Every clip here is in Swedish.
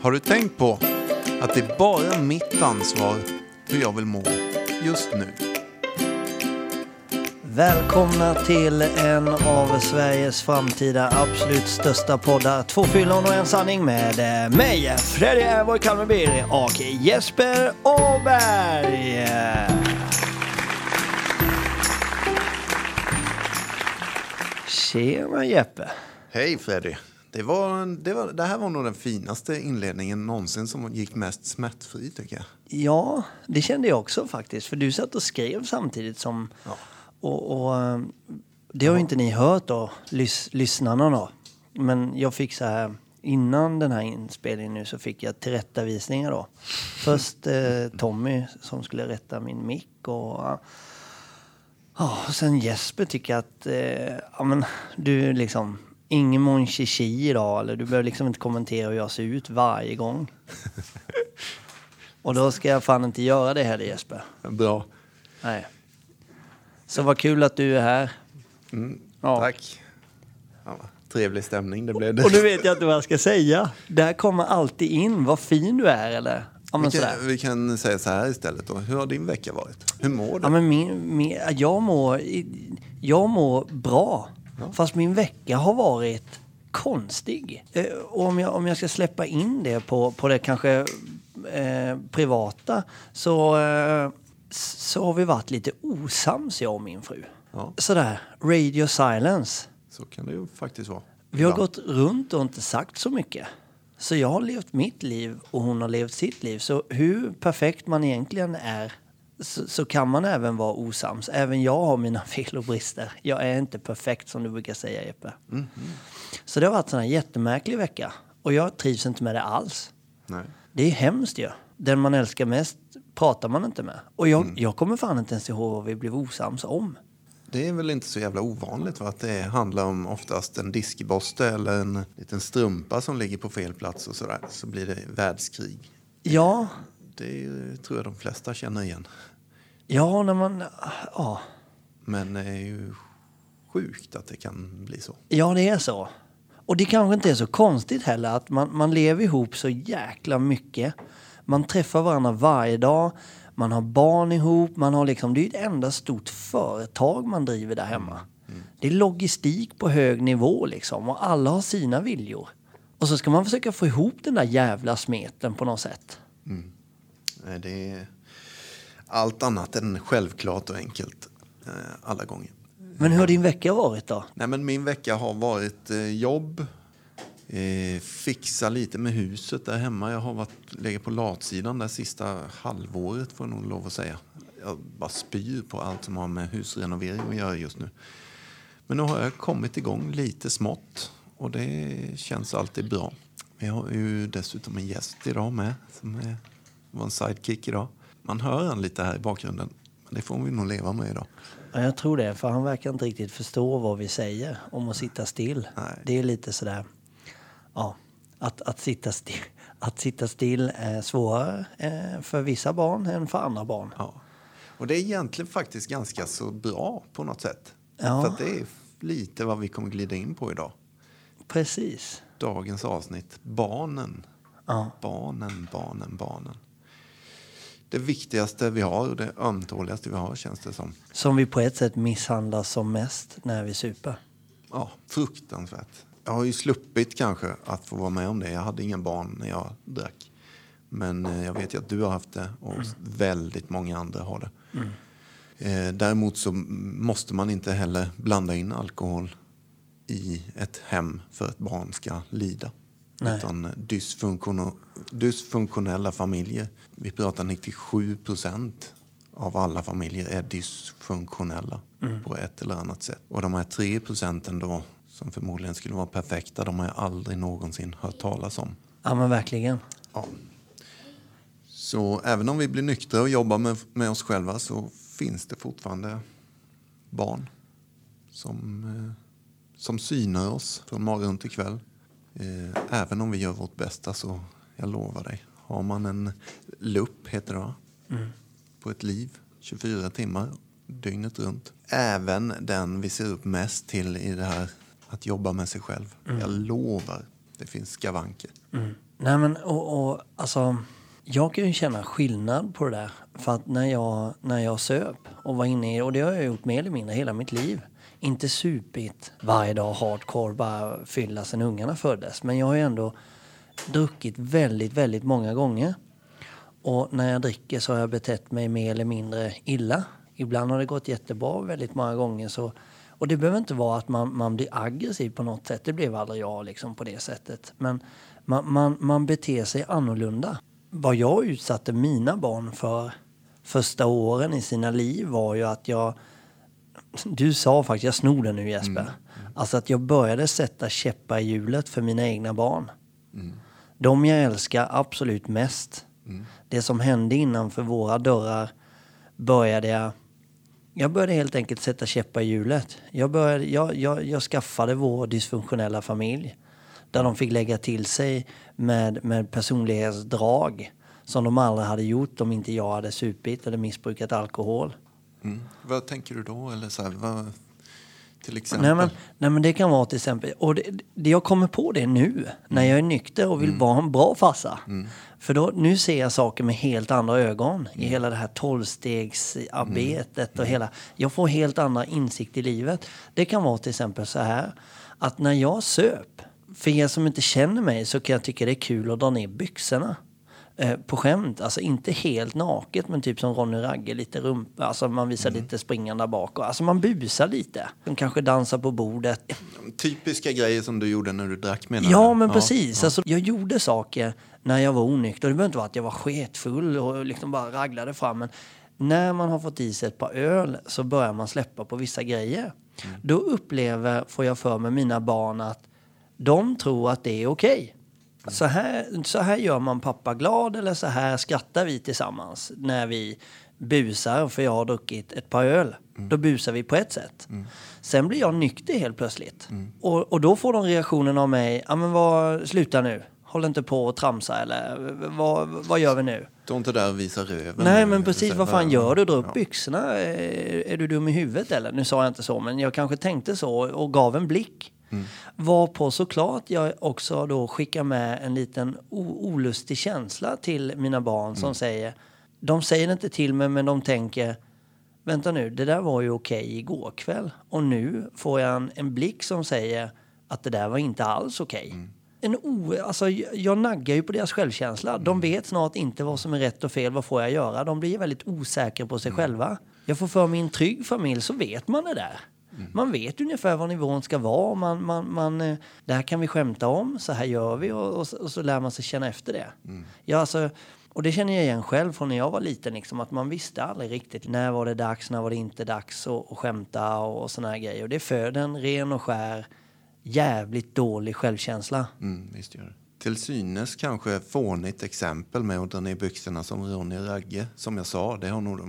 Har du tänkt på att det är bara mitt ansvar hur jag vill må just nu? Välkomna till en av Sveriges framtida absolut största poddar. Två fyllon och en sanning med eh, mig, Freddy Avoy Kalmarby och Jesper Åberg. Tjena Jeppe. Hej Freddy! Det, var, det, var, det här var nog den finaste inledningen någonsin som gick mest smärtfri tycker jag. Ja, det kände jag också faktiskt. För du satt och skrev samtidigt som... Ja. Och, och eh, det har ju inte ni hört då, lys, lyssnarna då. Men jag fick så här, innan den här inspelningen nu så fick jag tillrättavisningar då. Först eh, Tommy som skulle rätta min mick och... Ja, och sen Jesper tycker att eh, ja, men, du liksom ingen mon chichi idag eller du behöver liksom inte kommentera hur jag ser ut varje gång. och då ska jag fan inte göra det heller Jesper. Bra. Nej. Så vad kul att du är här. Mm, Ja. Tack. Ja, trevlig stämning det blev det. Och nu vet jag inte vad jag ska säga. Där kommer alltid in vad fin du är eller? Ja vi, kan, vi kan säga så här istället då. Hur har din vecka varit? Hur mår du? Ja, men min, min, jag, mår, jag mår bra. Fast min vecka har varit konstig. Eh, och om jag, om jag ska släppa in det på, på det kanske eh, privata så, eh, så har vi varit lite osams, jag och min fru. Ja. Sådär, radio silence. Så kan det ju faktiskt vara. Vi har Ibland. gått runt och inte sagt så mycket. Så jag har levt mitt liv och hon har levt sitt liv. Så hur perfekt man egentligen är så, så kan man även vara osams. Även jag har mina fel och brister. Jag är inte perfekt som du brukar säga Jeppe. Så det har varit en jättemärklig vecka. Och jag trivs inte med det alls. Nej. Det är hemskt ju. Den man älskar mest pratar man inte med. Och jag, jag kommer fan inte ens ihåg vad vi blev osams om. Det är väl inte så jävla ovanligt va? att det handlar om oftast en diskborste eller en liten strumpa som ligger på fel plats och sådär. Så blir det världskrig. Ja, Det är, tror jag de flesta känner igen. ja när man... Ja. Men det är ju sjukt att det kan bli så. Ja, det är så. Och det kanske inte är så konstigt heller att man, man lever ihop så jäkla mycket. Man träffar varandra varje dag, man har barn ihop, man har liksom, det är ett enda stort företag man driver där hemma. Det är logistik på hög nivå liksom och alla har sina viljor. Och så ska man försöka få ihop den där jävla smeten på något sätt. Nej, Det är allt annat än självklart och enkelt eh, alla gånger. Men hur har din vecka varit då? Nej, men min vecka har varit eh, jobb, eh, fixa lite med huset där hemma. Jag har varit, legat på latsidan det sista halvåret får jag nog lov att säga. Jag bara spyr på allt som har med husrenovering att göra just nu. Men nu har jag kommit igång lite smått och det känns alltid bra. Vi har ju dessutom en gäst idag med som är, var en sidekick idag. Man hör han lite här i bakgrunden. Men det får vi nog leva med idag. Ja, jag tror det, för han verkar inte riktigt förstå vad vi säger om att sitta still. Nej. Det är lite sådär, ja, att, att, sitta, still, att sitta still är svårare eh, för vissa barn än för andra barn. Ja. Och det är egentligen faktiskt ganska så bra på något sätt. Ja. För att det är lite vad vi kommer glida in på idag. Precis. Dagens avsnitt. Barnen. Ja. Barnen, barnen, barnen. Det viktigaste vi har och det ömtåligaste vi har känns det som. Som vi på ett sätt misshandlar som mest när vi super. Ja, fruktansvärt. Jag har ju sluppit kanske att få vara med om det. Jag hade inga barn när jag drack. Men eh, jag vet ju att du har haft det och väldigt många andra har det. Eh, däremot så måste man inte heller blanda in alkohol i ett hem för att barn ska lida. Nej. Utan dysfunktion- dysfunktionella familjer, vi pratar 97 procent av alla familjer är dysfunktionella på ett eller annat sätt. Och de här 3 procenten då, som förmodligen skulle vara perfekta, de har jag aldrig någonsin hört talas om. Ja men verkligen. Ja. Så även om vi blir nyktra och jobbar med, med oss själva så finns det fortfarande barn som, eh, som synar oss från morgon till kväll. Eh, även om vi gör vårt bästa så, jag lovar dig, har man en lupp, heter det va? På ett liv, 24 timmar, dygnet runt. Även den vi ser upp mest till i det här att jobba med sig själv. Jag lovar, det finns skavanker. Nej men och, och alltså, jag kan ju känna skillnad på det där. För att när jag, när jag söp och var inne i, och det har jag gjort mer eller mindre hela mitt liv. Inte supit varje dag hardcore, bara fylla sen ungarna föddes. Men jag har ju ändå druckit väldigt, väldigt många gånger. Och när jag dricker så har jag betett mig mer eller mindre illa. Ibland har det gått jättebra, väldigt många gånger så och det behöver inte vara att man, man blir aggressiv på något sätt. Det blev aldrig jag liksom på det sättet. Men man, man, man beter sig annorlunda. Vad jag utsatte mina barn för första åren i sina liv var ju att jag... Du sa faktiskt, jag snor den nu Jesper. Mm. Alltså att jag började sätta käppar i hjulet för mina egna barn. Mm. De jag älskar absolut mest. Mm. Det som hände innanför våra dörrar började jag jag började helt enkelt sätta käppar i hjulet. Jag, började, jag, jag, jag skaffade vår dysfunktionella familj. Där de fick lägga till sig med, med personlighetsdrag som de aldrig hade gjort om inte jag hade supit eller missbrukat alkohol. Mm. Vad tänker du då? Eller så här, vad, till exempel? Nej men, nej men det kan vara till exempel, och det, det jag kommer på det nu mm. när jag är nykter och vill mm. vara en bra farsa. Mm. För då, nu ser jag saker med helt andra ögon i mm. hela det här tolvstegsarbetet och mm. hela, jag får helt andra insikt i livet. Det kan vara till exempel så här att när jag söp, för er som inte känner mig så kan jag tycka det är kul att dra ner byxorna. Eh, på skämt. Alltså inte helt naket men typ som Ronny Ragge, lite rumpa. Alltså man visar mm. lite springande bak. Alltså man busar lite. De kanske dansar på bordet. Typiska grejer som du gjorde när du drack menar Ja men ja, precis. Ja. Alltså, jag gjorde saker när jag var onykter. Det behöver inte vara att jag var sketfull och liksom bara raglade fram. Men när man har fått i sig ett par öl så börjar man släppa på vissa grejer. Mm. Då upplever, får jag för mig, mina barn att de tror att det är okej. Okay så här, så här gör man pappa glad eller så här skrattar vi tillsammans när vi busar för jag har druckit ett par öl. Mm. Då busar vi på ett sätt. Mm. Sen blir jag nykter helt plötsligt. Mm. Och, och då får de reaktionen av mig, ja men vad, sluta nu. Håll inte på och tramsa eller vad, vad gör vi nu? Stå inte där och visa röven. Nej men precis, vad fan gör du? Dra upp ja. byxorna. Är, är, du dum i huvudet eller? Nu sa jag inte så men jag kanske tänkte så och gav en blick. Mm. Varpå såklart jag också då skickar med en liten olustig känsla till mina barn som mm. säger, de säger inte till mig men de tänker, vänta nu, det där var ju okej igår kväll och nu får jag en, en blick som säger att det där var inte alls okej. Mm. En o, alltså, jag naggar ju på deras självkänsla. Mm. De vet snart inte vad som är rätt och fel. Vad får jag göra? De blir väldigt osäkra på sig mm. själva. Jag får för mig en trygg familj så vet man det där. Mm. Man vet ungefär vad nivån ska vara. Man, man, man, eh, det här kan vi skämta om, så här gör vi och, och, och så lär man sig känna efter det. Mm. Ja, alltså, och det känner jag igen själv från när jag var liten. Liksom, att man visste aldrig riktigt när var det dags, när var det inte dags att skämta och, och såna här grejer. Och det föder en ren och skär jävligt dålig självkänsla. Mm, visst gör det. Till synes kanske fånigt exempel med att dra ner byxorna som Ronny Ragge. Som jag sa, det har nog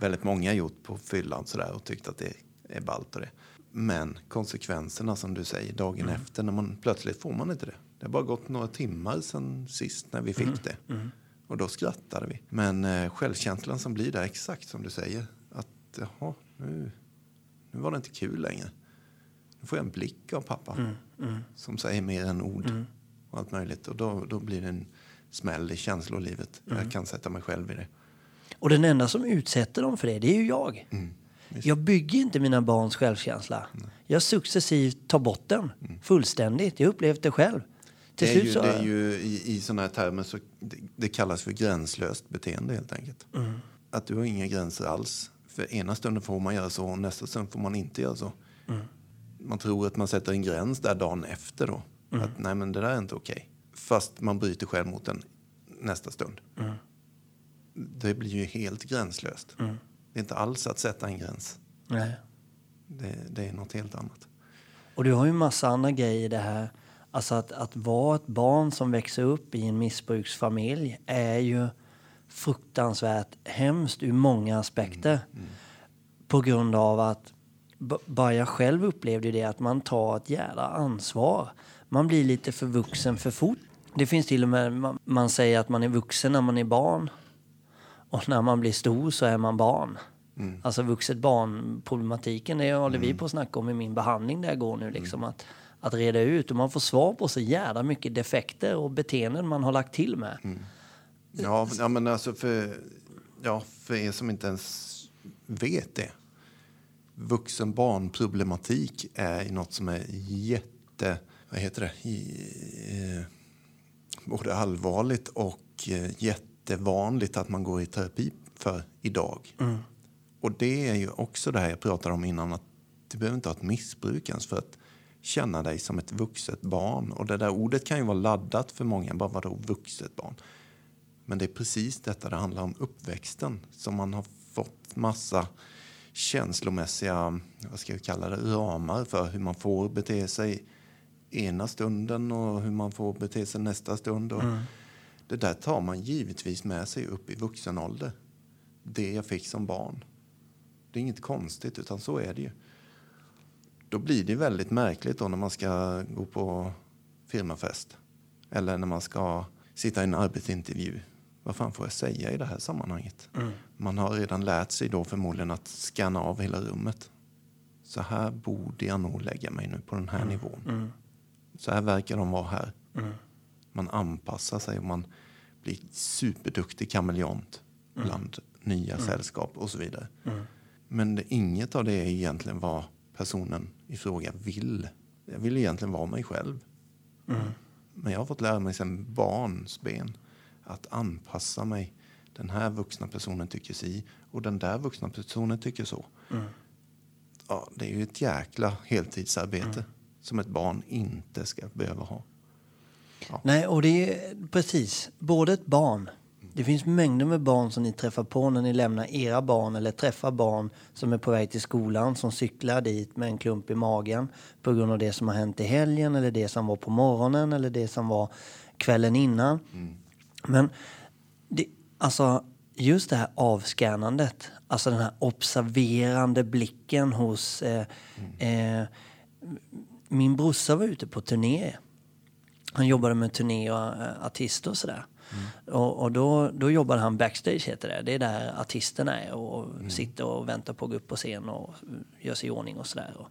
väldigt många gjort på fyllan sådär och tyckt att det är ballt och det. Men konsekvenserna som du säger dagen mm. efter, när man plötsligt får man inte det. Det har bara gått några timmar sedan sist när vi fick mm. det. Mm. Och då skrattade vi. Men eh, självkänslan som blir där, exakt som du säger. Att jaha, nu, nu var det inte kul längre. Nu får jag en blick av pappa mm. Mm. som säger mer än ord. Mm. Och allt möjligt. Och då, då blir det en smäll i känslolivet. Jag kan sätta mig själv i det. Och den enda som utsätter dem för det, det är ju jag. Jag bygger inte mina barns självkänsla. Mm. Jag successivt tar bort den mm. fullständigt. Jag upplevt det själv. Till det, är ju, så... det är ju i, i sådana här termer så det, det, kallas för gränslöst beteende helt enkelt. Mm. Att du har inga gränser alls. För ena stunden får man göra så och nästa stund får man inte göra så. Mm. Man tror att man sätter en gräns där dagen efter då. Mm. Att nej men det där är inte okej. Okay. Fast man bryter själv mot den nästa stund. Mm. Det blir ju helt gränslöst. Det är inte alls att sätta en gräns. Nej. Det, det är något helt annat. Och du har ju massa andra grejer i det här. Alltså att, att vara ett barn som växer upp i en missbruksfamilj är ju fruktansvärt hemskt ur många aspekter. Mm, mm. På grund av att bara jag själv upplevde det att man tar ett jävla ansvar. Man blir lite för vuxen för fort. Det finns till och med, man säger att man är vuxen när man är barn. Och när man blir stor så är man barn. Mm. Alltså vuxet barn-problematiken, det håller mm. vi på att snacka om i min behandling där jag går nu. Liksom, mm. att, att reda ut och man får svar på så jävla mycket defekter och beteenden man har lagt till med. Ja, ja, men alltså för, ja, för er som inte ens vet det. Vuxen barnproblematik är något som är jätte... Vad heter det? I, eh, både allvarligt och eh, jättevanligt att man går i terapi för idag. Och det är ju också det här jag pratade om innan. att Du behöver inte ha ett missbruk ens för att känna dig som ett vuxet barn. Och det där ordet kan ju vara laddat för många. Bara vadå vuxet barn? Men det är precis detta det handlar om, uppväxten. Som man har fått massa känslomässiga, vad ska vi kalla det, ramar för hur man får bete sig ena stunden och hur man får bete sig nästa stund. Och Det där tar man givetvis med sig upp i vuxen ålder. Det jag fick som barn. Det är inget konstigt, utan så är det ju. Då blir det väldigt märkligt då när man ska gå på firmafest. Eller när man ska sitta i en arbetsintervju. Vad fan får jag säga i det här sammanhanget? Man har redan lärt sig då förmodligen att scanna av hela rummet. Så här borde jag nog lägga mig nu på den här nivån. Så här verkar de vara här. Man anpassar sig och man blir superduktig kameleont bland nya sällskap och så vidare. Men det, inget av det är egentligen vad personen i fråga vill. Jag vill egentligen vara mig själv. Men jag har fått lära mig sedan barnsben att anpassa mig. Den här vuxna personen tycker si och den där vuxna personen tycker så. Ja, det är ju ett jäkla heltidsarbete som ett barn inte ska behöva ha. Nej, och det är precis. Både ett barn. Det finns mängder med barn som ni träffar på när ni lämnar era barn eller träffar barn som är på väg till skolan som cyklar dit med en klump i magen på grund av det som har hänt i helgen eller det som var på morgonen eller det som var kvällen innan. Men det, alltså just det här avskannandet, alltså den här observerande blicken hos eh, eh, min brorsa var ute på turné. Han jobbade med turné och uh, artister och sådär. Och, och då, då jobbade han backstage heter det. Det är där artisterna är och sitter och väntar på att gå upp på scen och gör sig i ordning och sådär. Och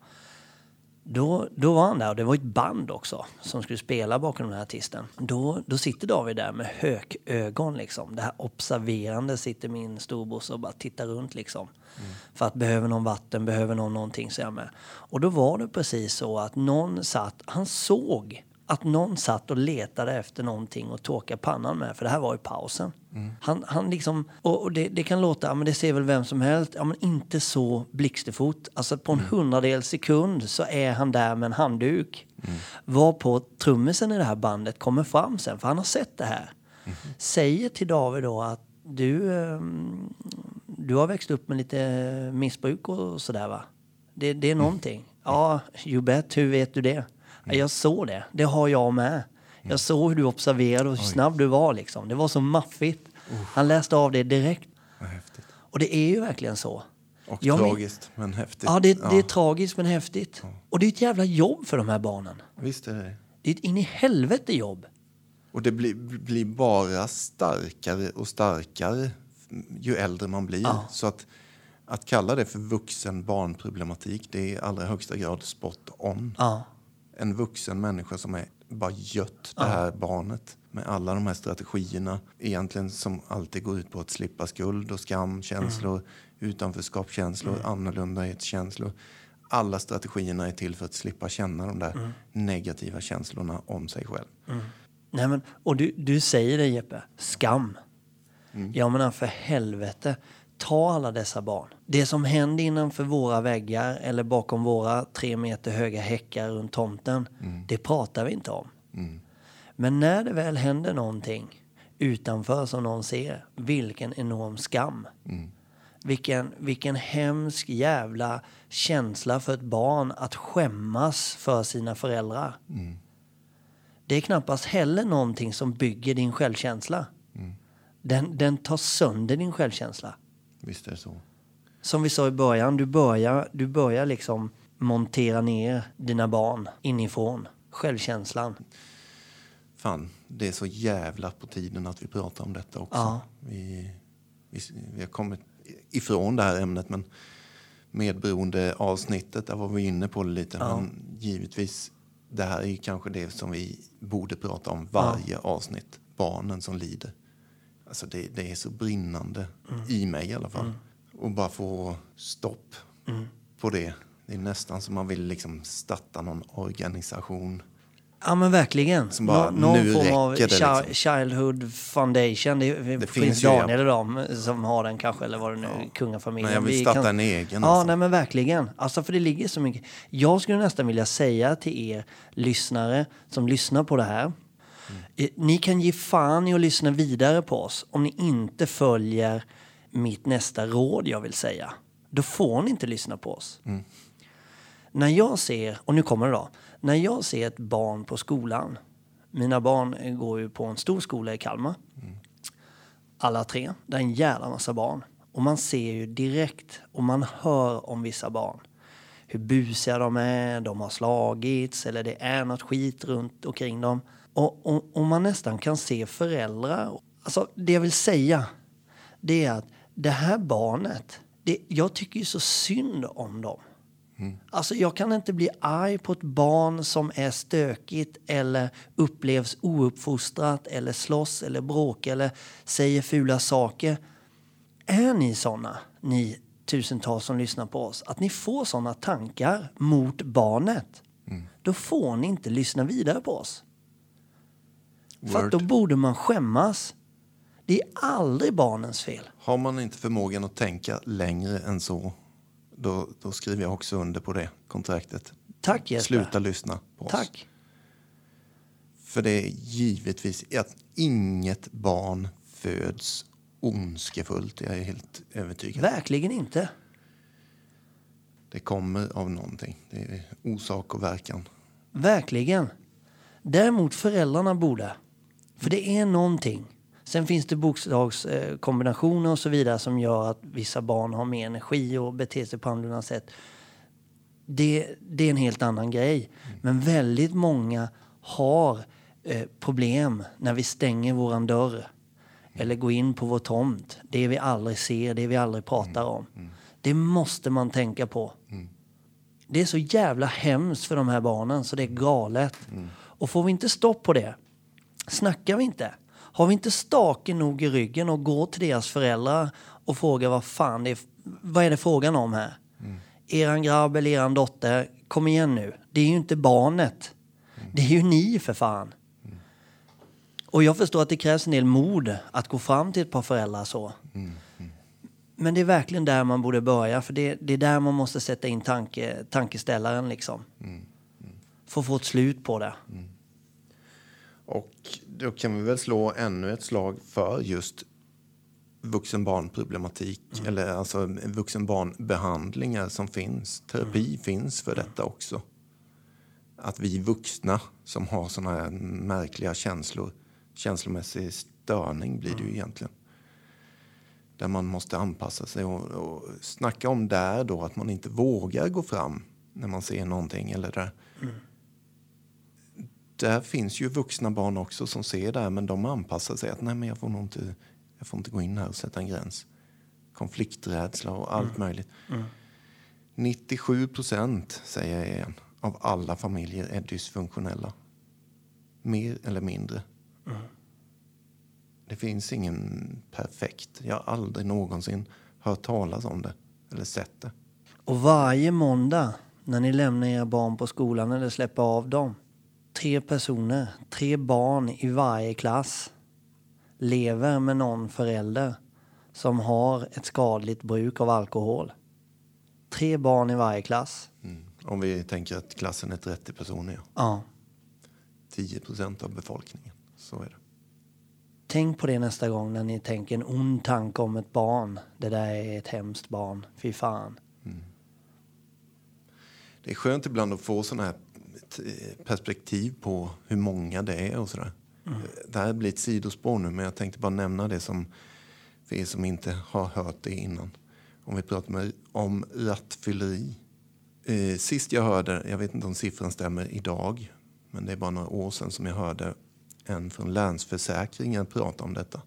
Då, då var han där och det var ett band också som skulle spela bakom den här artisten. Då, då sitter David där med hökögon liksom. Det här observerande sitter min storbrorsa och bara tittar runt liksom. För att behöver någon vatten, behöver någon någonting så är jag med. Och då var det precis så att någon satt, han såg att någon satt och letade efter någonting att torka pannan med, för det här var i pausen. Han, han liksom, och och det, det kan låta, ja, men det ser väl vem som helst, ja men inte så blixtefot. Alltså på en hundradel sekund så är han där med en handduk. Var på trummisen i det här bandet kommer fram sen, för han har sett det här. Säger till David då att du, ehm, du har växt upp med lite missbruk och sådär va? Det, det är någonting. Ja, you bet. Hur vet du det? Ja, Jag såg det. Det har jag med. Jag såg hur du observerade och hur snabb du var. Liksom. Det var så maffigt. Han läste av det direkt. Häftigt. Och det är ju verkligen så. Och Jag tragiskt, men häftigt. Ja, det, det är tragiskt men häftigt. Och det är ett jävla jobb för de här barnen. Visst är det det. Det är ett in i helvete jobb. Och det blir, blir bara starkare och starkare ju äldre man blir. Ja. Så att, att kalla det för vuxen barnproblematik, det är i allra högsta grad spot on. Ja. En vuxen människa som är bara gött det här barnet med alla de här strategierna egentligen som alltid går ut på att slippa skuld och skamkänslor, utanförskapskänslor, annorlundhetskänslor. Alla strategierna är till för att slippa känna de där negativa känslorna om sig själv. Nej, men, och du, du säger det Jeppe, skam. Jag menar för helvete, ta alla dessa barn. Det som händer innanför våra väggar eller bakom våra tre meter höga häckar runt tomten, det pratar vi inte om. Men när det väl händer någonting utanför som någon ser, vilken enorm skam. Vilken, vilken hemsk jävla känsla för ett barn att skämmas för sina föräldrar. Det är knappast heller någonting som bygger din självkänsla. Den, den tar sönder din självkänsla. Visst är det så. Som vi sa i början, du börjar, du börjar liksom montera ner dina barn inifrån. Självkänslan. Fan, det är så jävla på tiden att vi pratar om detta också. Ja. Vi, vi, vi har kommit ifrån det här ämnet, men medberoende avsnittet, där var vi inne på det lite. Men givetvis det här är kanske det som vi borde prata om varje avsnitt. Barnen som lider. Alltså det, det är så brinnande, i mig i alla fall. Och bara få stopp på det. Det är nästan som man vill liksom starta någon organisation. Ja men verkligen. Som bara, Nå- någon form av det, liksom. Childhood Foundation. Det, det finns finns ju, ja. Daniel och dem som har den kanske, eller vad det nu är, kungafamiljen. Men jag vill Vi starta en egen, Ja, alltså. nej men verkligen. Alltså för det ligger så mycket. Jag skulle nästan vilja säga till er lyssnare som lyssnar på det här. Mm. eh, Ni kan ge fan i att lyssna vidare på oss om ni inte följer mitt nästa råd jag vill säga. Då får ni inte lyssna på oss. Mm. När jag ser, och nu kommer det då. När jag ser ett barn på skolan. Mina barn går ju på en stor skola i Kalmar. Alla tre. Det är en jävla massa barn. Och man ser ju direkt och man hör om vissa barn. Hur busiga de är, de har slagits eller det är något skit runt omkring dem. Och, och, och man nästan kan se föräldrar. Alltså det jag vill säga det är att det här barnet, det, jag tycker ju så synd om dem. Alltså jag kan inte bli arg på ett barn som är stökigt eller upplevs ouppfostrat eller slåss eller bråkar eller säger fula saker. Är ni såna, ni tusentals som lyssnar på oss, att ni får såna tankar mot barnet, då får ni inte lyssna vidare på oss. För att Word. då borde man skämmas. Det är aldrig barnens fel. Har man inte förmågan att tänka längre än så, då, då skriver jag också under på det kontraktet. Tack Jesper. Sluta lyssna på oss. Tack. För det är givetvis att inget barn föds ondskefullt. Jag är helt övertygad. Verkligen inte. Det kommer av någonting. Det är orsak och verkan. Verkligen. Däremot föräldrarna borde. För det är någonting. Sen finns det bokstavskombinationer och så vidare som gör att vissa barn har mer energi och beter sig på annorlunda sätt. Det, det är en helt annan grej. Men väldigt många har eh, problem när vi stänger våran dörr. Eller går in på vår tomt. Det vi aldrig ser, det vi aldrig pratar om. Det måste man tänka på. Det är så jävla hemskt för de här barnen så det är galet. Och får vi inte stopp på det, snackar vi inte, har vi inte staken nog i ryggen och går till deras föräldrar och frågar vad fan det är, vad är det frågan om här? Eran grabb eller eran dotter, kom igen nu. Det är ju inte barnet. Det är ju ni för fan. Och jag förstår att det krävs en del mod att gå fram till ett par föräldrar så. Men det är verkligen där man borde börja, för det, det är där man måste sätta in tanke, tankeställaren liksom. För att få ett slut på det. Och då kan vi väl slå ännu ett slag för just vuxenbarnproblematik eller alltså vuxenbarnbehandlingar som finns. Terapi finns för detta också. Att vi vuxna som har såna här märkliga känslor, känslomässig störning blir det ju egentligen. Där man måste anpassa sig och, och snacka om där då att man inte vågar gå fram när man ser någonting eller där där finns ju vuxna barn också som ser det här, men de anpassar sig. att nej men jag får nog inte, jag får inte gå in här och sätta en gräns. Konflikträdsla och allt möjligt. 97 procent, säger jag igen, av alla familjer är dysfunktionella. Mer eller mindre. Det finns ingen perfekt. Jag har aldrig någonsin hört talas om det eller sett det. Och varje måndag när ni lämnar era barn på skolan eller släpper av dem. Tre personer, tre barn i varje klass lever med någon förälder som har ett skadligt bruk av alkohol. Tre barn i varje klass. Mm. Om vi tänker att klassen är 30 personer, ja. Ja. 10 procent av befolkningen. Så är det. Tänk på det nästa gång när ni tänker en ond tanke om ett barn. Det där är ett hemskt barn. Fy fan. Det är skönt ibland att få sådana här perspektiv på hur många det är och sådär. Det här blir ett sidospår nu, men jag tänkte bara nämna det som för er som inte har hört det innan. Om vi pratar med, om rattfylleri. Eh, sist jag hörde, jag vet inte om siffran stämmer idag, men det är bara några år sedan som jag hörde en från Länsförsäkringen prata om detta.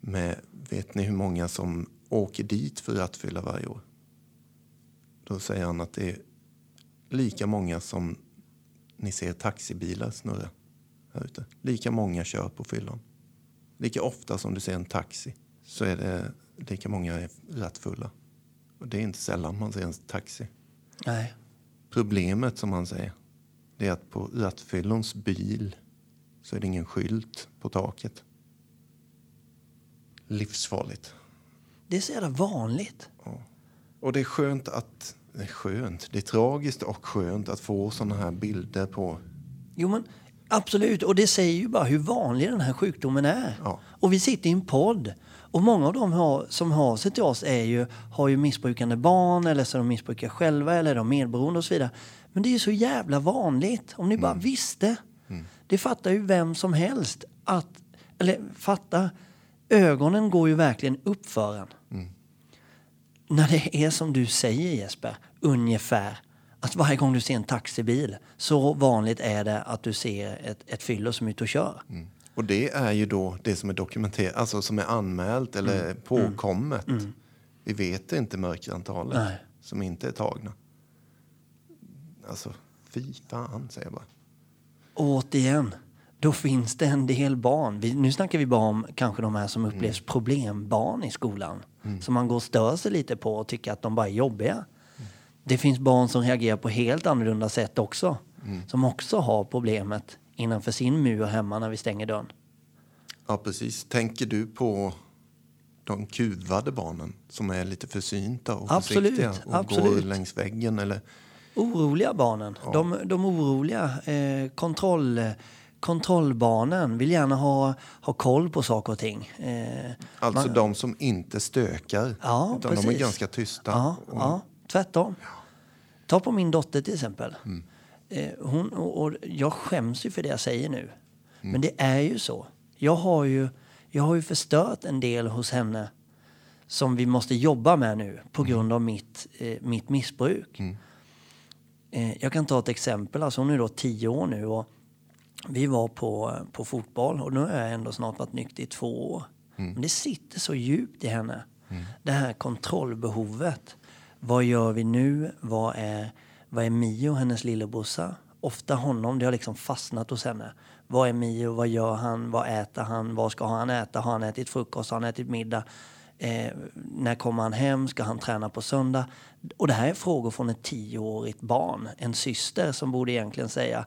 Men vet ni hur många som åker dit för rattfylla varje år? Då säger han att det är lika många som ni ser taxibilar snurra här ute. Lika många kör på fyllan. Lika ofta som du ser en taxi så är det lika många rattfulla. Och det är inte sällan man ser en taxi. Nej. Problemet som han säger, det är att på rattfyllons bil så är det ingen skylt på taket. Livsfarligt. Det är så jävla vanligt. Och det är skönt att, det är skönt, det är tragiskt och skönt att få sådana här bilder på Jo, men absolut. Och det säger ju bara hur vanlig den här sjukdomen är. Ja. Och vi sitter i en podd. Och många av dem har, som har sig till oss är ju, har ju missbrukande barn eller så de missbrukar själva eller är de medberoende och så vidare. Men det är ju så jävla vanligt. Om ni bara visste. Det fattar ju vem som helst. Att, eller fatta, ögonen går ju verkligen upp för en. När det är som du säger Jesper, ungefär. Att varje gång du ser en taxibil, så vanligt är det att du ser ett, ett fyllo som är ute och kör. Och det är ju då det som är dokumenterat, alltså som är anmält eller Mm. påkommet. Vi vet inte mörkerantalet Nej. som inte är tagna. Alltså, fy fan säger jag bara. Återigen, då finns det en del barn. Vi, nu snackar vi bara om kanske de här som upplevs problembarn i skolan. Som man går och stör sig lite på och tycker att de bara är jobbiga. Det finns barn som reagerar på helt annorlunda sätt också. Som också har problemet innanför sin mur hemma när vi stänger dörren. Ja, precis. Tänker du på de kuvade barnen som är lite försynta och Absolut, försiktiga och absolut. går längs väggen? Eller, Oroliga barnen. De, de oroliga eh, kontroll, kontrollbarnen vill gärna ha, ha koll på saker och ting. Eh, alltså de som inte stökar, Ja, utan de är precis. ganska tysta. Ja, och, ja tvärtom. Ta på min dotter till exempel. Mm. Eh, hon, och, och jag skäms ju för det jag säger nu. Mm. Men det är ju så. Jag har ju, jag har ju förstört en del hos henne som vi måste jobba med nu på Mm. grund av mitt, eh, mitt missbruk. Eh, jag kan ta ett exempel. Alltså hon är då tio år nu och vi var på, på fotboll och nu har jag ändå snart varit nykter i två år. Men det sitter så djupt i henne. Det här kontrollbehovet. Vad gör vi nu? Vad är, vad är Mio, hennes lillebrorsa? Ofta honom, det har liksom fastnat hos henne. Vad är Mio? Vad gör han? Vad äter han? Vad ska han äta? Har han ätit frukost? Har han ätit middag? Eh, när kommer han hem? Ska han träna på söndag? Och det här är frågor från ett tioårigt barn. En syster som borde egentligen säga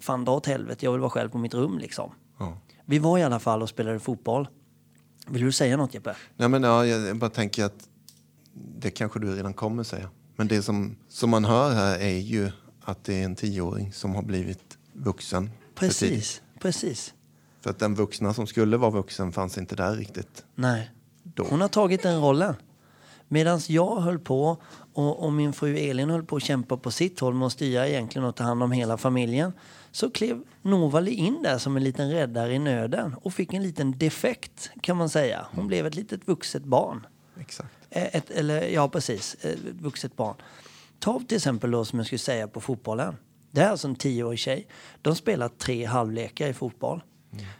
Fan dra åt helvete, jag vill vara själv på mitt rum liksom. Ja. Vi var i alla fall och spelade fotboll. Vill du säga något Jeppe? Nej, men, ja, jag bara tänker att det kanske du redan kommer säga. Men det som, som man hör här är ju att det är en tioåring som har blivit vuxen. för. Precis, precis. För att den vuxna som skulle vara vuxen fanns inte där riktigt. Nej. Då. Hon har tagit den rollen. Medan jag höll på och, och min fru Elin höll på att kämpa på sitt håll med att styra egentligen och ta hand om hela familjen. Så klev Novali in där som en liten räddare i nöden och fick en liten defekt kan man säga. Hon blev ett litet vuxet barn. Exakt. Eh, Ett, eller, ja, precis. Ett vuxet barn. Ta till exempel då som jag skulle säga på fotbollen. Det är alltså en tioårig tjej. De spelar tre halvlekar i fotboll.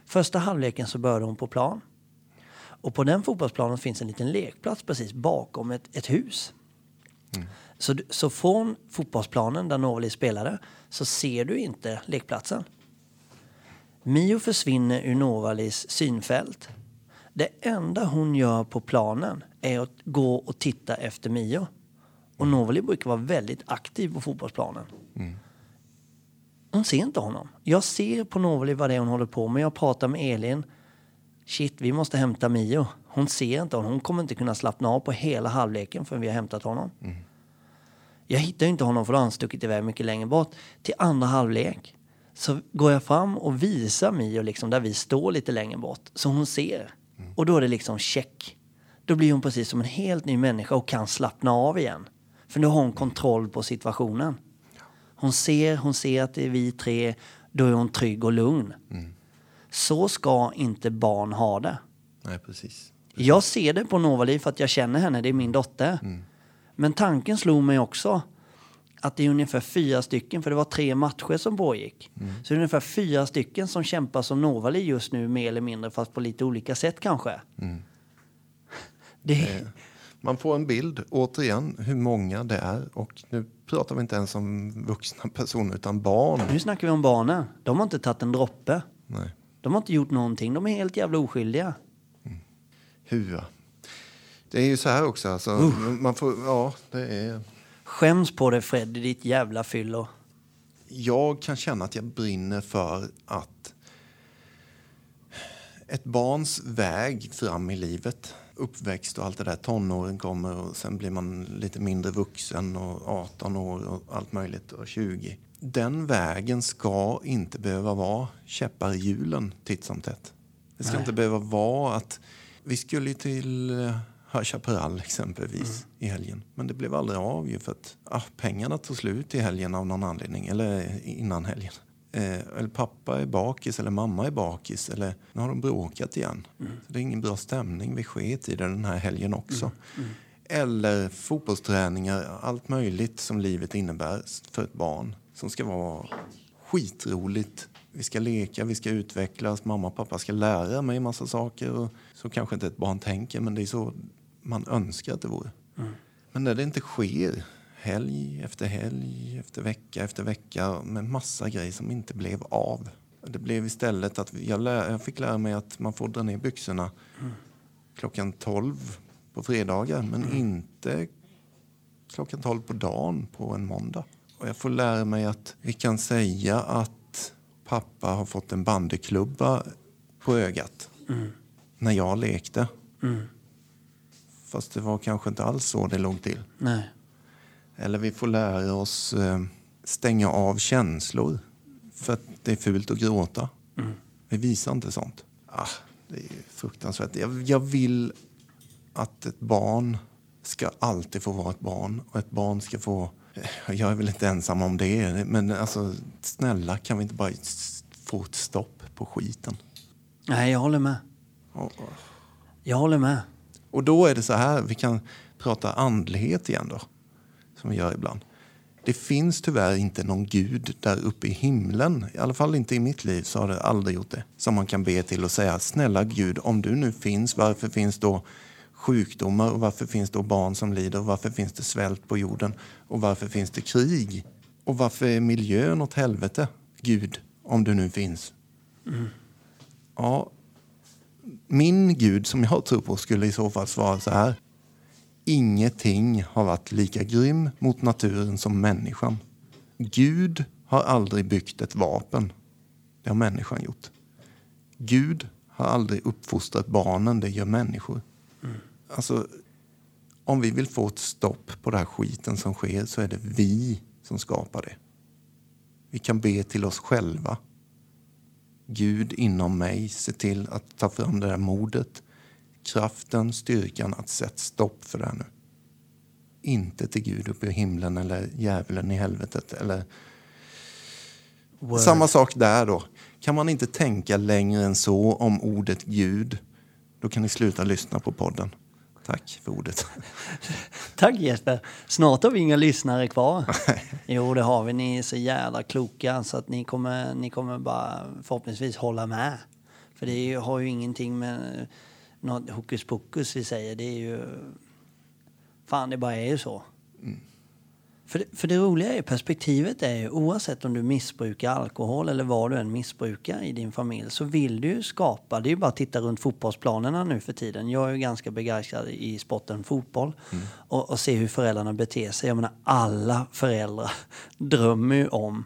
Första halvleken så började hon på plan. Och på den fotbollsplanen finns en liten lekplats precis bakom ett, ett hus. Så, du- så från fotbollsplanen där Novali spelade så ser du inte lekplatsen. Mio försvinner ur Novalis synfält. Det enda hon gör på planen är att gå och titta efter Mio. Och Novali brukar vara väldigt aktiv på fotbollsplanen. Hon ser inte honom. Jag ser på Novali vad det är hon håller på med. Jag pratar med Elin. Shit, vi måste hämta Mio. Hon ser inte honom. Hon kommer inte kunna slappna av på hela halvleken förrän vi har hämtat honom. Jag hittar inte honom för då har han stuckit iväg mycket längre bort. Till andra halvlek så går jag fram och visar Mio liksom där vi står lite längre bort. Så hon ser. Och då är det liksom check. Då blir hon precis som en helt ny människa och kan slappna av igen. För nu har hon kontroll på situationen. Hon ser, hon ser att det är vi tre. Då är hon trygg och lugn. Så ska inte barn ha det. Nej, precis. Jag ser det på Novali för att jag känner henne, det är min dotter. Men tanken slog mig också att det är ungefär fyra stycken, för det var tre matcher som pågick. Så det är ungefär fyra stycken som kämpar som Novali just nu, mer eller mindre, fast på lite olika sätt kanske. Det, Man får en bild, återigen, hur många det är. Och nu pratar vi inte ens om vuxna personer, utan barn. Nu snackar vi om barnen. De har inte tagit en droppe. Nej. De har inte gjort någonting. De är helt jävla oskyldiga. Hua. Det är ju så här också, alltså, man får, ja, det är... Skäms på dig Fred, ditt jävla fyllo. Jag kan känna att jag brinner för att ett barns väg fram i livet, uppväxt och allt det där, tonåren kommer och sen blir man lite mindre vuxen och 18 år och allt möjligt och 20. Den vägen ska inte behöva vara käppar i hjulen titt som tätt. Det ska Nej. inte behöva vara att vi skulle till eh, High Chaparral exempelvis i helgen. Men det blev aldrig av ju för att ah, pengarna tog slut i helgen av någon anledning. Eller innan helgen. Eh, eller pappa är bakis eller mamma är bakis. Eller nu har de bråkat igen. Så det är ingen bra stämning. Vi sket i det den här helgen också. Eller fotbollsträningar, allt möjligt som livet innebär för ett barn. Som ska vara skitroligt. Vi ska leka, vi ska utvecklas, mamma och pappa ska lära mig massa saker. Och så kanske inte ett barn tänker, men det är så man önskar att det vore. Men när det inte sker, helg efter helg, efter vecka efter vecka med massa grejer som inte blev av. Det blev istället att jag, lär, jag fick lära mig att man får dra ner byxorna klockan 12 på fredagar, men inte klockan 12 på dagen på en måndag. Och jag får lära mig att vi kan säga att pappa har fått en bandyklubba på ögat när jag lekte. Fast det var kanske inte alls så det låg till. Nej. Eller vi får lära oss eh, stänga av känslor för att det är fult att gråta. Vi visar inte sånt. Ah, det är fruktansvärt. Jag, jag vill att ett barn ska alltid få vara ett barn. Och ett barn ska få... Jag är väl inte ensam om det. Men alltså, snälla, kan vi inte bara få ett stopp på skiten? Nej, jag håller med. Och, Jag håller med. och då är det så här, vi kan prata andlighet igen då. Som vi gör ibland. Det finns tyvärr inte någon gud där uppe i himlen. I alla fall inte i mitt liv så har det aldrig gjort det. Som man kan be till och säga, snälla Gud, om du nu finns, varför finns då sjukdomar och varför finns då barn som lider och varför finns det svält på jorden och varför finns det krig? Och varför är miljön åt helvete, Gud, om du nu finns? Ja, min Gud som jag tror på skulle i så fall svara så här. Ingenting har varit lika grym mot naturen som människan. Gud har aldrig byggt ett vapen. Det har människan gjort. Gud har aldrig uppfostrat barnen, det gör människor. Alltså, om vi vill få ett stopp på den här skiten som sker så är det vi som skapar det. Vi kan be till oss själva. Gud inom mig, se till att ta fram det där modet, kraften, styrkan att sätta stopp för det här nu. Inte till Gud uppe i himlen eller djävulen i helvetet. Eller... Word. Samma sak där då. Kan man inte tänka längre än så om ordet Gud, då kan ni sluta lyssna på podden. Tack för ordet. Tack Jesper. Snart har vi inga lyssnare kvar. jo, det har vi. Ni är så jävla kloka så att ni kommer, ni kommer bara förhoppningsvis hålla med. För det har ju ingenting med något hokus pokus vi säger. Det är ju... Fan, det bara är ju så. För, det- för det roliga är perspektivet är ju oavsett om du missbrukar alkohol eller vad du än missbrukar i din familj så vill du ju skapa, det är ju bara att titta runt fotbollsplanerna nu för tiden. Jag är ju ganska begeistrad i sporten fotboll och, och se hur föräldrarna beter sig. Jag menar alla föräldrar drömmer ju om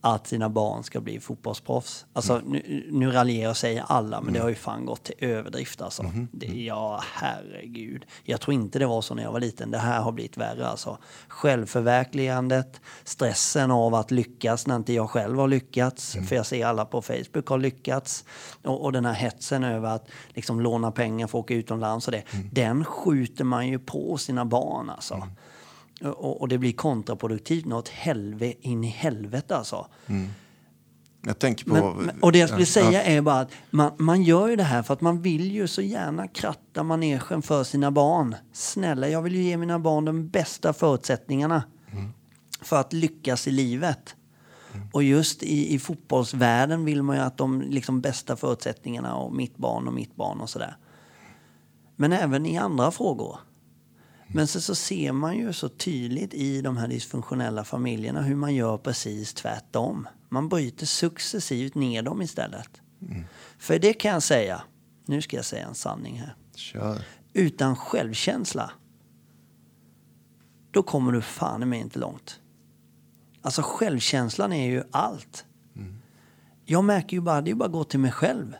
att sina barn ska bli fotbollsproffs. Alltså nu, nu raljerar och säger alla men det har ju fan gått till överdrift alltså. Det, ja herregud. Jag tror inte det var så när jag var liten. Det här har blivit värre alltså. Självförverkligandet, stressen av att lyckas när inte jag själv har lyckats. För jag ser alla på Facebook har lyckats. Och, och den här hetsen över att liksom låna pengar för att åka utomlands och det. Den skjuter man ju på sina barn alltså. Och, och det blir kontraproduktivt något helve in i helvete alltså. Jag tänker på... Men, men, och det jag skulle Ja, säga är bara att man, man gör ju det här för att man vill ju så gärna kratta manegen för sina barn. Snälla, jag vill ju ge mina barn de bästa förutsättningarna för att lyckas i livet. Och just i, i fotbollsvärlden vill man ju att de liksom bästa förutsättningarna och mitt barn och mitt barn och sådär. Men även i andra frågor. Men så, så ser man ju så tydligt i de här dysfunktionella familjerna hur man gör precis tvärtom. Man bryter successivt ner dem istället. För det kan jag säga, nu ska jag säga en sanning här. Kör. Utan självkänsla, då kommer du fan med inte långt. Alltså självkänslan är ju allt. Jag märker ju bara, det är ju bara att gå till mig själv.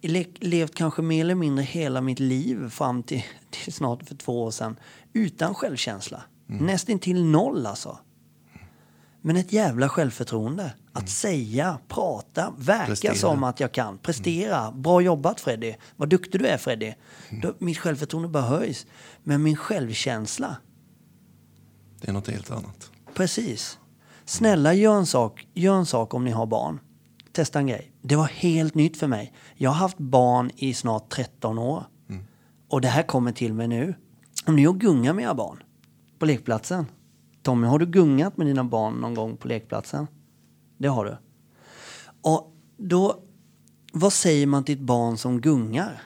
Le levt kanske mer eller mindre hela mitt liv fram till, till snart för två år sedan utan självkänsla. Nästan till noll alltså. Men ett jävla självförtroende. Att säga, prata, verka Prestera. som att jag kan. Prestera. Bra jobbat Freddy. Vad duktig du är Freddy. Då, mitt självförtroende bara höjs. Men min självkänsla, Det är något helt annat. Precis. Snälla gör en sak, gör en sak om ni har barn. Testa en grej. Det var helt nytt för mig. Jag har haft barn i snart 13 år. Och det här kommer till mig nu. Om ni har gungat med era barn på lekplatsen. Tommy, har du gungat med dina barn någon gång på lekplatsen? Det har du. Och då, vad säger man till ett barn som gungar?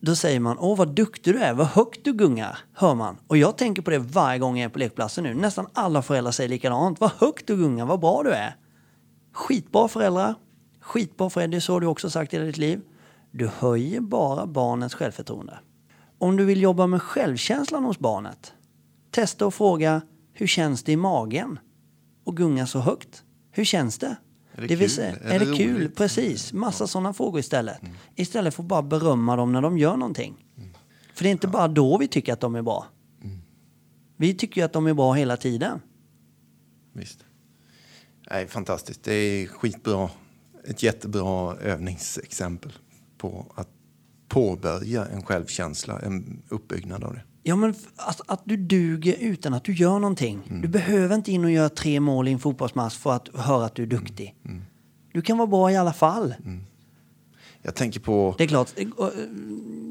Då säger man, åh vad duktig du är, vad högt du gungar, hör man. Och jag tänker på det varje gång jag är på lekplatsen nu. Nästan alla föräldrar säger likadant, vad högt du gungar, vad bra du är. Skitbra föräldrar, skitbra Freddy, så har du också sagt i ditt liv. Du höjer bara barnets självförtroende. Om du vill jobba med självkänslan hos barnet, testa och fråga, hur känns det i magen? Och gunga så högt. Hur känns det? Är det vill kul? säga, Är är det det kul? roligt? Precis. Massa sådana frågor istället. Istället för att bara berömma dem när de gör någonting. För det är inte bara då vi tycker att de är bra. Vi tycker ju att de är bra hela tiden. Visst. Nej, fantastiskt. Det är skitbra. Ett jättebra övningsexempel på att påbörja en självkänsla, en uppbyggnad av det. Ja, men att, att du duger utan att du gör någonting. Du behöver inte in och göra tre mål i en fotbollsmatch för att höra att du är duktig. Du kan vara bra i alla fall. Jag tänker på... Det är klart, eh, eh,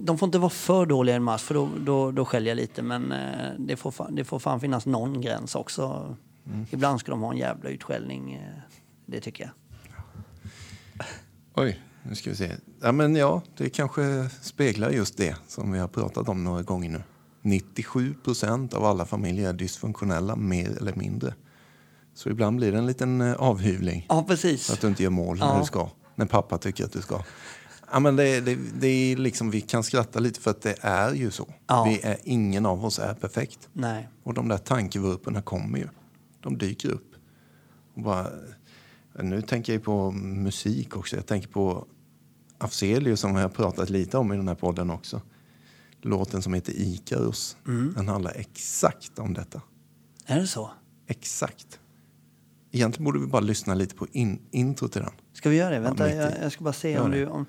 de får inte vara för dåliga i en match för då, då, då skäller jag lite. Men eh, det får, fan, det får fan finnas någon gräns också. Ibland ska de ha en jävla utskällning. Det tycker jag. Oj, nu ska vi se. Ja, men ja, det kanske speglar just det som vi har pratat om några gånger nu. 97 procent av alla familjer är dysfunktionella, mer eller mindre. Så ibland blir det en liten eh, avhyvling. Ja, precis. Så att du inte gör mål Ja. när du ska. När pappa tycker att du ska. Ja, men det, det, det är liksom, vi kan skratta lite för att det är ju så. Ja. Vi är, ingen av oss är perfekt. Nej. Och de där tankevurporna kommer ju. De dyker upp. Och bara, nu tänker jag på musik också. Jag tänker på Afzelius som vi har pratat lite om i den här podden också. Låten som heter Ikarus. Den handlar exakt om detta. Är det så? Exakt. Egentligen borde vi bara lyssna lite på in, intro till den. Ska vi göra det? Vänta, i. jag, jag ska bara se om du... Om...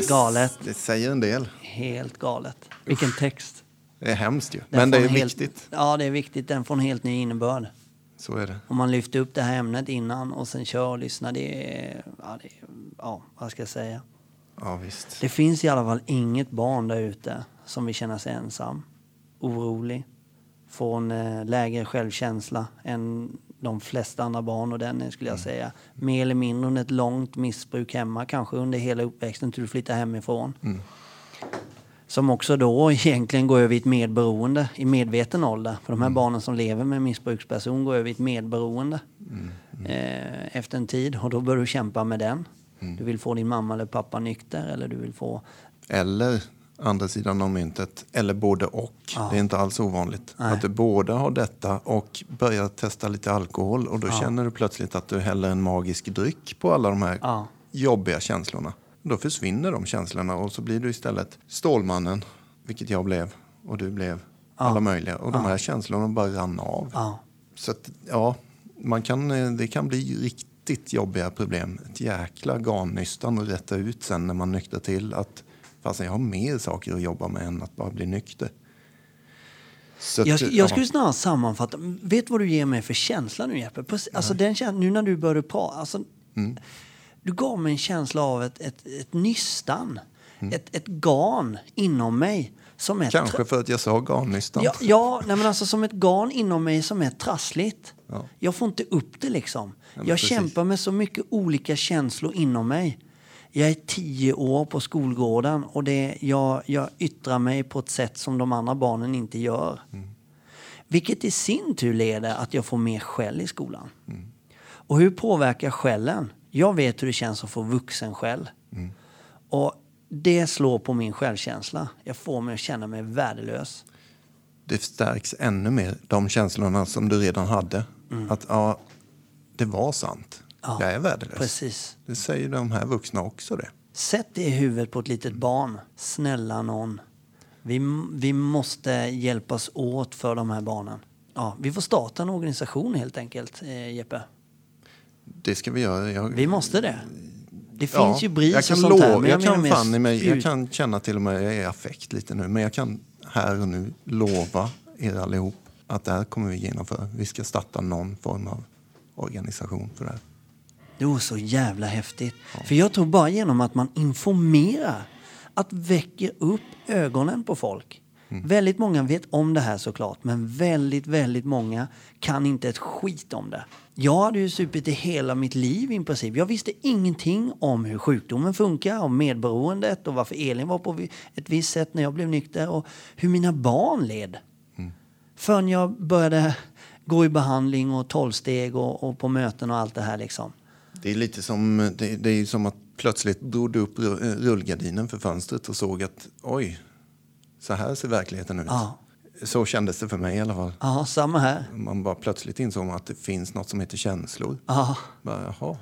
helt galet. Det säger en del. Helt galet. Vilken text. Det är hemskt ju. Den Men det är helt- viktigt. Ja, det är viktigt. Den får en helt ny innebörd. Så är det. Om man lyfter upp det här ämnet innan och sen kör och lyssnar. Det är, ja, det är, ja vad ska jag säga? Ja, visst. Det finns i alla fall inget barn där ute som vill känna sig ensam, orolig, få en eh, lägre självkänsla än de flesta andra barn och den skulle jag säga. Mer eller mindre under ett långt missbruk hemma, kanske under hela uppväxten till du flyttar hemifrån. Som också då egentligen går över i ett medberoende i medveten ålder. För de här barnen som lever med en missbruksperson går över i ett medberoende eh, efter en tid. Och då börjar du kämpa med den. Du vill få din mamma eller pappa nykter eller du vill få... Eller andra sidan av myntet, eller både och. Det är inte alls ovanligt. Nej. Att du båda har detta och börjar testa lite alkohol och då känner du plötsligt att du häller en magisk dryck på alla de här Ja. jobbiga känslorna. Då försvinner de känslorna och så blir du istället Stålmannen, vilket jag blev och du blev. Alla möjliga. Och de här känslorna bara rann av. Ja. Så att, ja, man kan, eh, det kan bli riktigt jobbiga problem. Ett jäkla garnnystan att rätta ut sen när man nyktrar till att fast jag har mer saker att jobba med än att bara bli nykter. Så Jag, sk- ja. jag skulle snarare sammanfatta. Vet vad du ger mig för känsla nu Jeppe? Alltså den känslan, nu när du började prata. Alltså, Mm. Du gav mig en känsla av ett, ett, ett nystan. Mm. Ett, ett garn inom mig. Som är Kanske för att jag sa garnnystan. Ja, ja nej men alltså som ett garn inom mig som är trassligt. Ja. Jag får inte upp det liksom. men jag precis. kämpar med så mycket olika känslor inom mig. Jag är tio år på skolgården och det, jag, jag yttrar mig på ett sätt som de andra barnen inte gör. Mm. Vilket i sin tur leder att jag får mer skäll i skolan. Mm. Och hur påverkar skällen? Jag vet hur det känns att få vuxenskäll. Mm. Och det slår på min självkänsla. Jag får mig att känna mig värdelös. Det stärks ännu mer, de känslorna som du redan hade. Att ja, det var sant. Ja, jag är värdelös. Precis. Det säger de här vuxna också det. Sätt det i huvudet på ett litet barn. Snälla någon. Vi, vi måste hjälpas åt för de här barnen. Ja, vi får starta en organisation helt enkelt, eh, Jeppe. Det ska vi göra. Jag, Vi måste det. Det Ja, finns ju BRIS jag och kan sånt här. men jag, menar kan fan i mig, jag kan känna till och med, jag är i affekt lite nu, men jag kan här och nu lova er allihop att det här kommer vi genomföra. Vi ska starta någon form av organisation för det här. Det var så jävla häftigt. För jag tror bara genom att man informerar, att väcker upp ögonen på folk. Väldigt många vet om det här såklart, men väldigt, väldigt många kan inte ett skit om det. Jag hade ju supit i hela mitt liv i princip. Jag visste ingenting om hur sjukdomen funkar, om medberoendet och varför Elin var på ett visst sätt när jag blev nykter och hur mina barn led. Förrän jag började gå i behandling och tolvsteg och, och på möten och allt det här liksom. Det är lite som, det, det är som att plötsligt drog du upp ru- rullgardinen för fönstret och såg att oj, så här ser verkligheten ut. Ja. Så kändes det för mig i alla fall. Ja, samma här. Man bara plötsligt insåg att det finns något som heter känslor. Ja, Bara, jaha.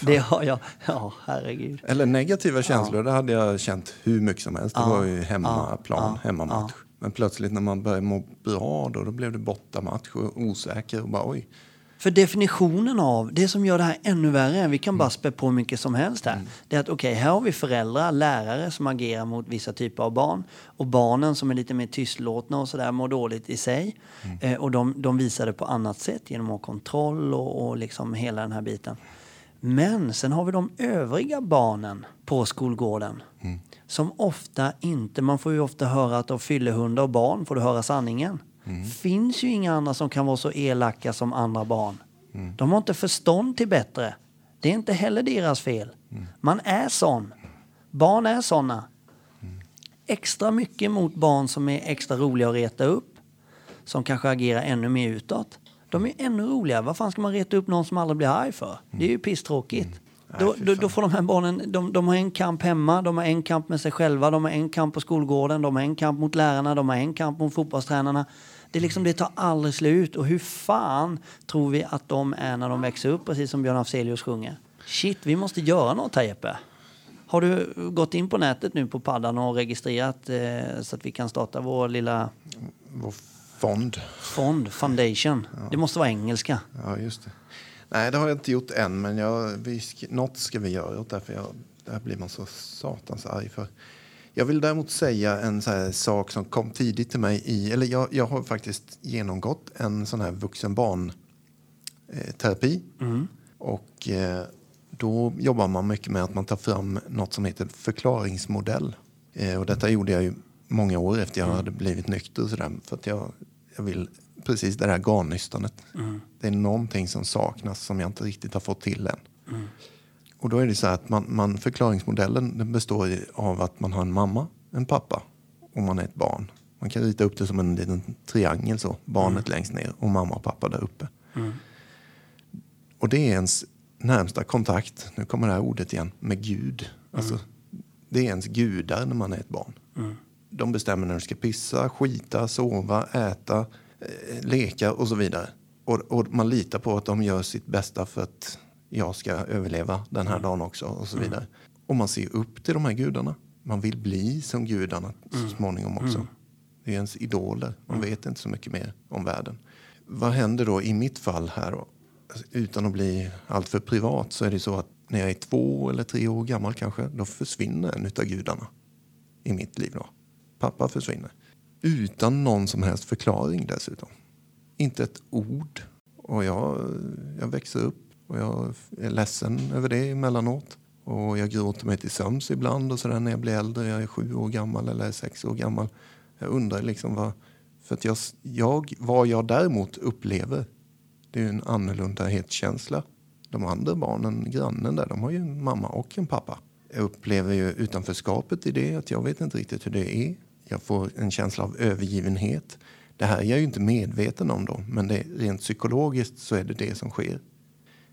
det har jag. Ja, herregud. Eller negativa känslor, det hade jag känt hur mycket som helst. Det Ja. var ju hemmaplan, Ja. hemmamatch. Men plötsligt när man började må bra då, då blev det bortamatch och osäker och bara oj. För definitionen av, det som gör det här ännu värre, vi kan bara spä på hur mycket som helst här. Det är att okej, här har vi föräldrar, lärare som agerar mot vissa typer av barn. Och barnen som är lite mer tystlåtna och sådär mår dåligt i sig. Eh, och de, de visar det på annat sätt genom att ha kontroll och, och liksom hela den här biten. Men sen har vi de övriga barnen på skolgården. Som ofta inte, man får ju ofta höra att av fyllehundar och barn får du höra sanningen. Mm. finns ju inga andra som kan vara så elaka som andra barn. Mm. De har inte förstånd till bättre. Det är inte heller deras fel. Mm. Man är sån. Barn är såna. Extra mycket mot barn som är extra roliga att reta upp. Som kanske agerar ännu mer utåt. De är ännu roligare. Vad fan ska man reta upp någon som aldrig blir arg för? Det är ju pisstråkigt. Då, då, då får de här barnen, de, de har en kamp hemma, de har en kamp med sig själva, de har en kamp på skolgården, de har en kamp mot lärarna, de har en kamp mot fotbollstränarna. Det, är liksom, det tar aldrig slut. Och hur fan tror vi att de är när de växer upp, precis som Björn Afzelius sjunger? Shit, vi måste göra något här Jeppe. Har du gått in på nätet nu på paddan och registrerat eh, så att vi kan starta vår lilla Vår fond. fond, foundation? Det måste vara engelska. Ja, just det. Nej, det har jag inte gjort än, men jag, vi, något ska vi göra. Och därför jag, det här blir man så satans arg för. Jag vill däremot säga en så sak som kom tidigt till mig i... Eller jag, jag har faktiskt genomgått en sån här vuxen barn eh, terapi. Och eh, då jobbar man mycket med att man tar fram något som heter förklaringsmodell. Eh, och detta gjorde jag ju många år efter jag hade blivit nykter och sådär. För att jag, jag vill precis det där garnnystanet. Det är någonting som saknas som jag inte riktigt har fått till än. Och då är det så att man, man, förklaringsmodellen består av att man har en mamma, en pappa och man är ett barn. Man kan rita upp det som en liten triangel så. Barnet längst ner och mamma och pappa där uppe. Och det är ens närmsta kontakt, nu kommer det här ordet igen, med Gud. Alltså, det är ens gudar när man är ett barn. De bestämmer när du ska pissa, skita, sova, äta, leka och så vidare. Och, och man litar på att de gör sitt bästa för att jag ska överleva den här dagen också och så vidare. Och man ser upp till de här gudarna. Man vill bli som gudarna så småningom också. Det är ens idoler. Man vet inte så mycket mer om världen. Vad händer då i mitt fall här då? Utan att bli alltför privat så är det så att när jag är två eller tre år gammal kanske, då försvinner en utav gudarna i mitt liv. Då. Pappa försvinner. Utan någon som helst förklaring dessutom. Inte ett ord. Och jag, jag växer upp och jag är ledsen över det emellanåt. Och jag gråter mig till sömns ibland och sådär när jag blir äldre. Jag är sju år gammal eller sex år gammal. Jag undrar liksom vad... För att jag, jag, vad jag däremot upplever, det är ju en annorlundahetkänsla. De andra barnen, grannen där, de har ju en mamma och en pappa. Jag upplever ju utanförskapet i det, att jag vet inte riktigt hur det är. Jag får en känsla av övergivenhet. Det här är jag ju inte medveten om då, men det, rent psykologiskt så är det det som sker.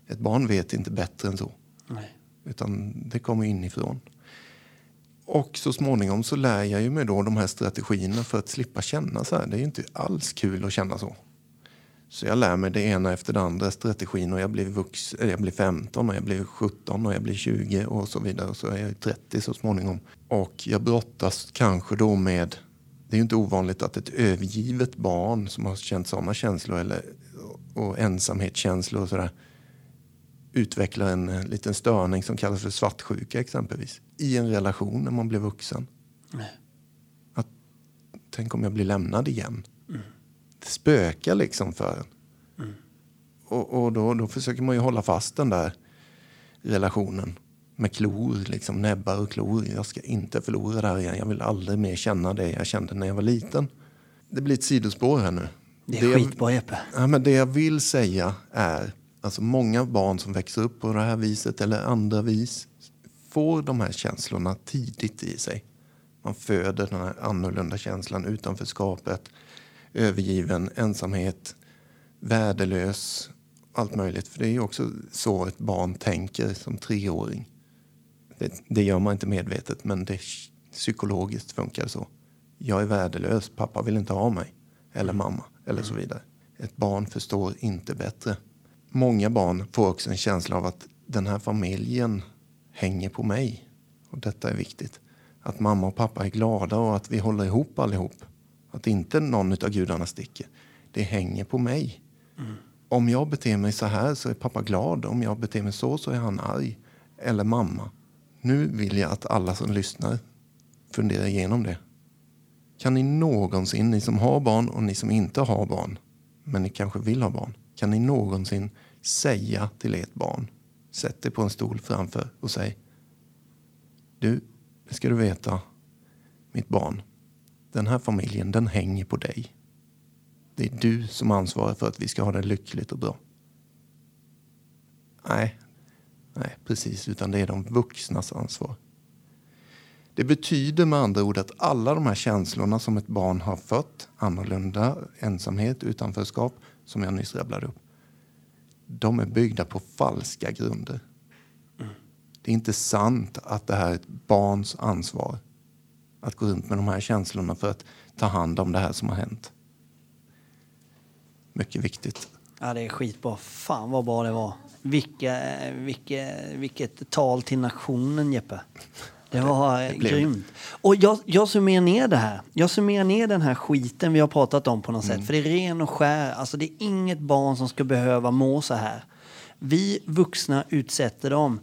Ett barn vet inte bättre än så, Nej. utan det kommer inifrån. Och så småningom så lär jag ju mig då de här strategierna för att slippa känna så här. Det är ju inte alls kul att känna så. Så jag lär mig det ena efter det andra strategin och jag blir, vux, jag blir 15 och jag blir 17 och jag blir 20 och så vidare. Och så är jag 30 så småningom. Och jag brottas kanske då med, det är ju inte ovanligt att ett övergivet barn som har känt sådana känslor eller, och ensamhetskänslor och sådär utvecklar en eh, liten störning som kallas för svartsjuka exempelvis. I en relation när man blir vuxen. Nej. Att, tänk om jag blir lämnad igen. Det spökar liksom för en. Och, och då, då försöker man ju hålla fast den där relationen med klor, liksom näbbar och klor. Jag ska inte förlora det här igen. Jag vill aldrig mer känna det jag kände när jag var liten. Det blir ett sidospår här nu. Det är skitbra Jeppe. Ja, men det jag vill säga är alltså många barn som växer upp på det här viset eller andra vis får de här känslorna tidigt i sig. Man föder den här annorlunda känslan, utanförskapet, övergiven, ensamhet, värdelös, allt möjligt. För det är ju också så ett barn tänker som treåring. Det, det gör man inte medvetet, men det psykologiskt funkar så. Jag är värdelös, pappa vill inte ha mig. Eller mamma, eller så vidare. Ett barn förstår inte bättre. Många barn får också en känsla av att den här familjen hänger på mig. Och detta är viktigt. Att mamma och pappa är glada och att vi håller ihop allihop. Att inte någon av gudarna sticker. Det hänger på mig. Om jag beter mig så här så är pappa glad. Om jag beter mig så så är han arg. Eller mamma. Nu vill jag att alla som lyssnar funderar igenom det. Kan ni någonsin, ni som har barn och ni som inte har barn, men ni kanske vill ha barn, kan ni någonsin säga till ert barn, sätt dig på en stol framför och säg Du, det ska du veta, mitt barn, den här familjen den hänger på dig. Det är du som ansvarar för att vi ska ha det lyckligt och bra. Nej, nej precis, utan det är de vuxnas ansvar. Det betyder med andra ord att alla de här känslorna som ett barn har fött, annorlunda, ensamhet, utanförskap, som jag nyss rabblade upp, de är byggda på falska grunder. Det är inte sant att det här är ett barns ansvar att gå runt med de här känslorna för att ta hand om det här som har hänt. Mycket viktigt. Ja, det är skitbra. Fan vad bra det var. Vilka, vilka, vilket tal till nationen Jeppe. Det var det blev- grymt. Och jag, jag summerar ner det här. Jag summerar ner den här skiten vi har pratat om på något Mm. sätt. För det är ren och skär. Alltså det är inget barn som ska behöva må så här. Vi vuxna utsätter dem.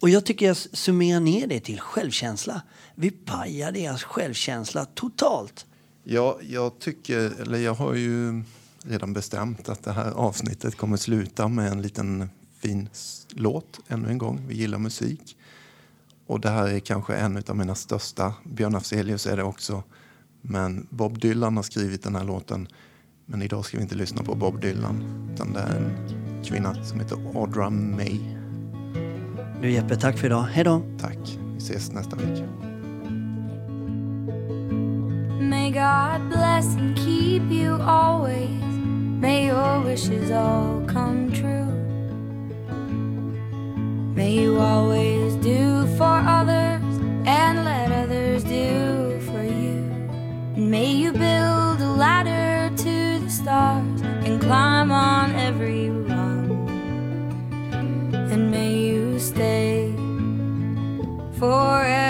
Och jag tycker jag summerar ner det till självkänsla. Vi pajar deras självkänsla totalt. Ja, jag tycker, eller jag har ju redan bestämt att det här avsnittet kommer sluta med en liten fin låt ännu en gång. Vi gillar musik. Och det här är kanske en av mina största. Björn Afzelius är det också. Men Bob Dylan har skrivit den här låten Men idag ska vi inte lyssna på Bob Dylan, utan det är en kvinna som heter Audra May. Du Jeppe, tack för idag. Hej då! Tack. Vi ses nästa vecka. May God bless and keep you always. May your wishes all come true. May you always do for others and let others do for you. And may you build a ladder to the stars and climb on every rung. And may you stay forever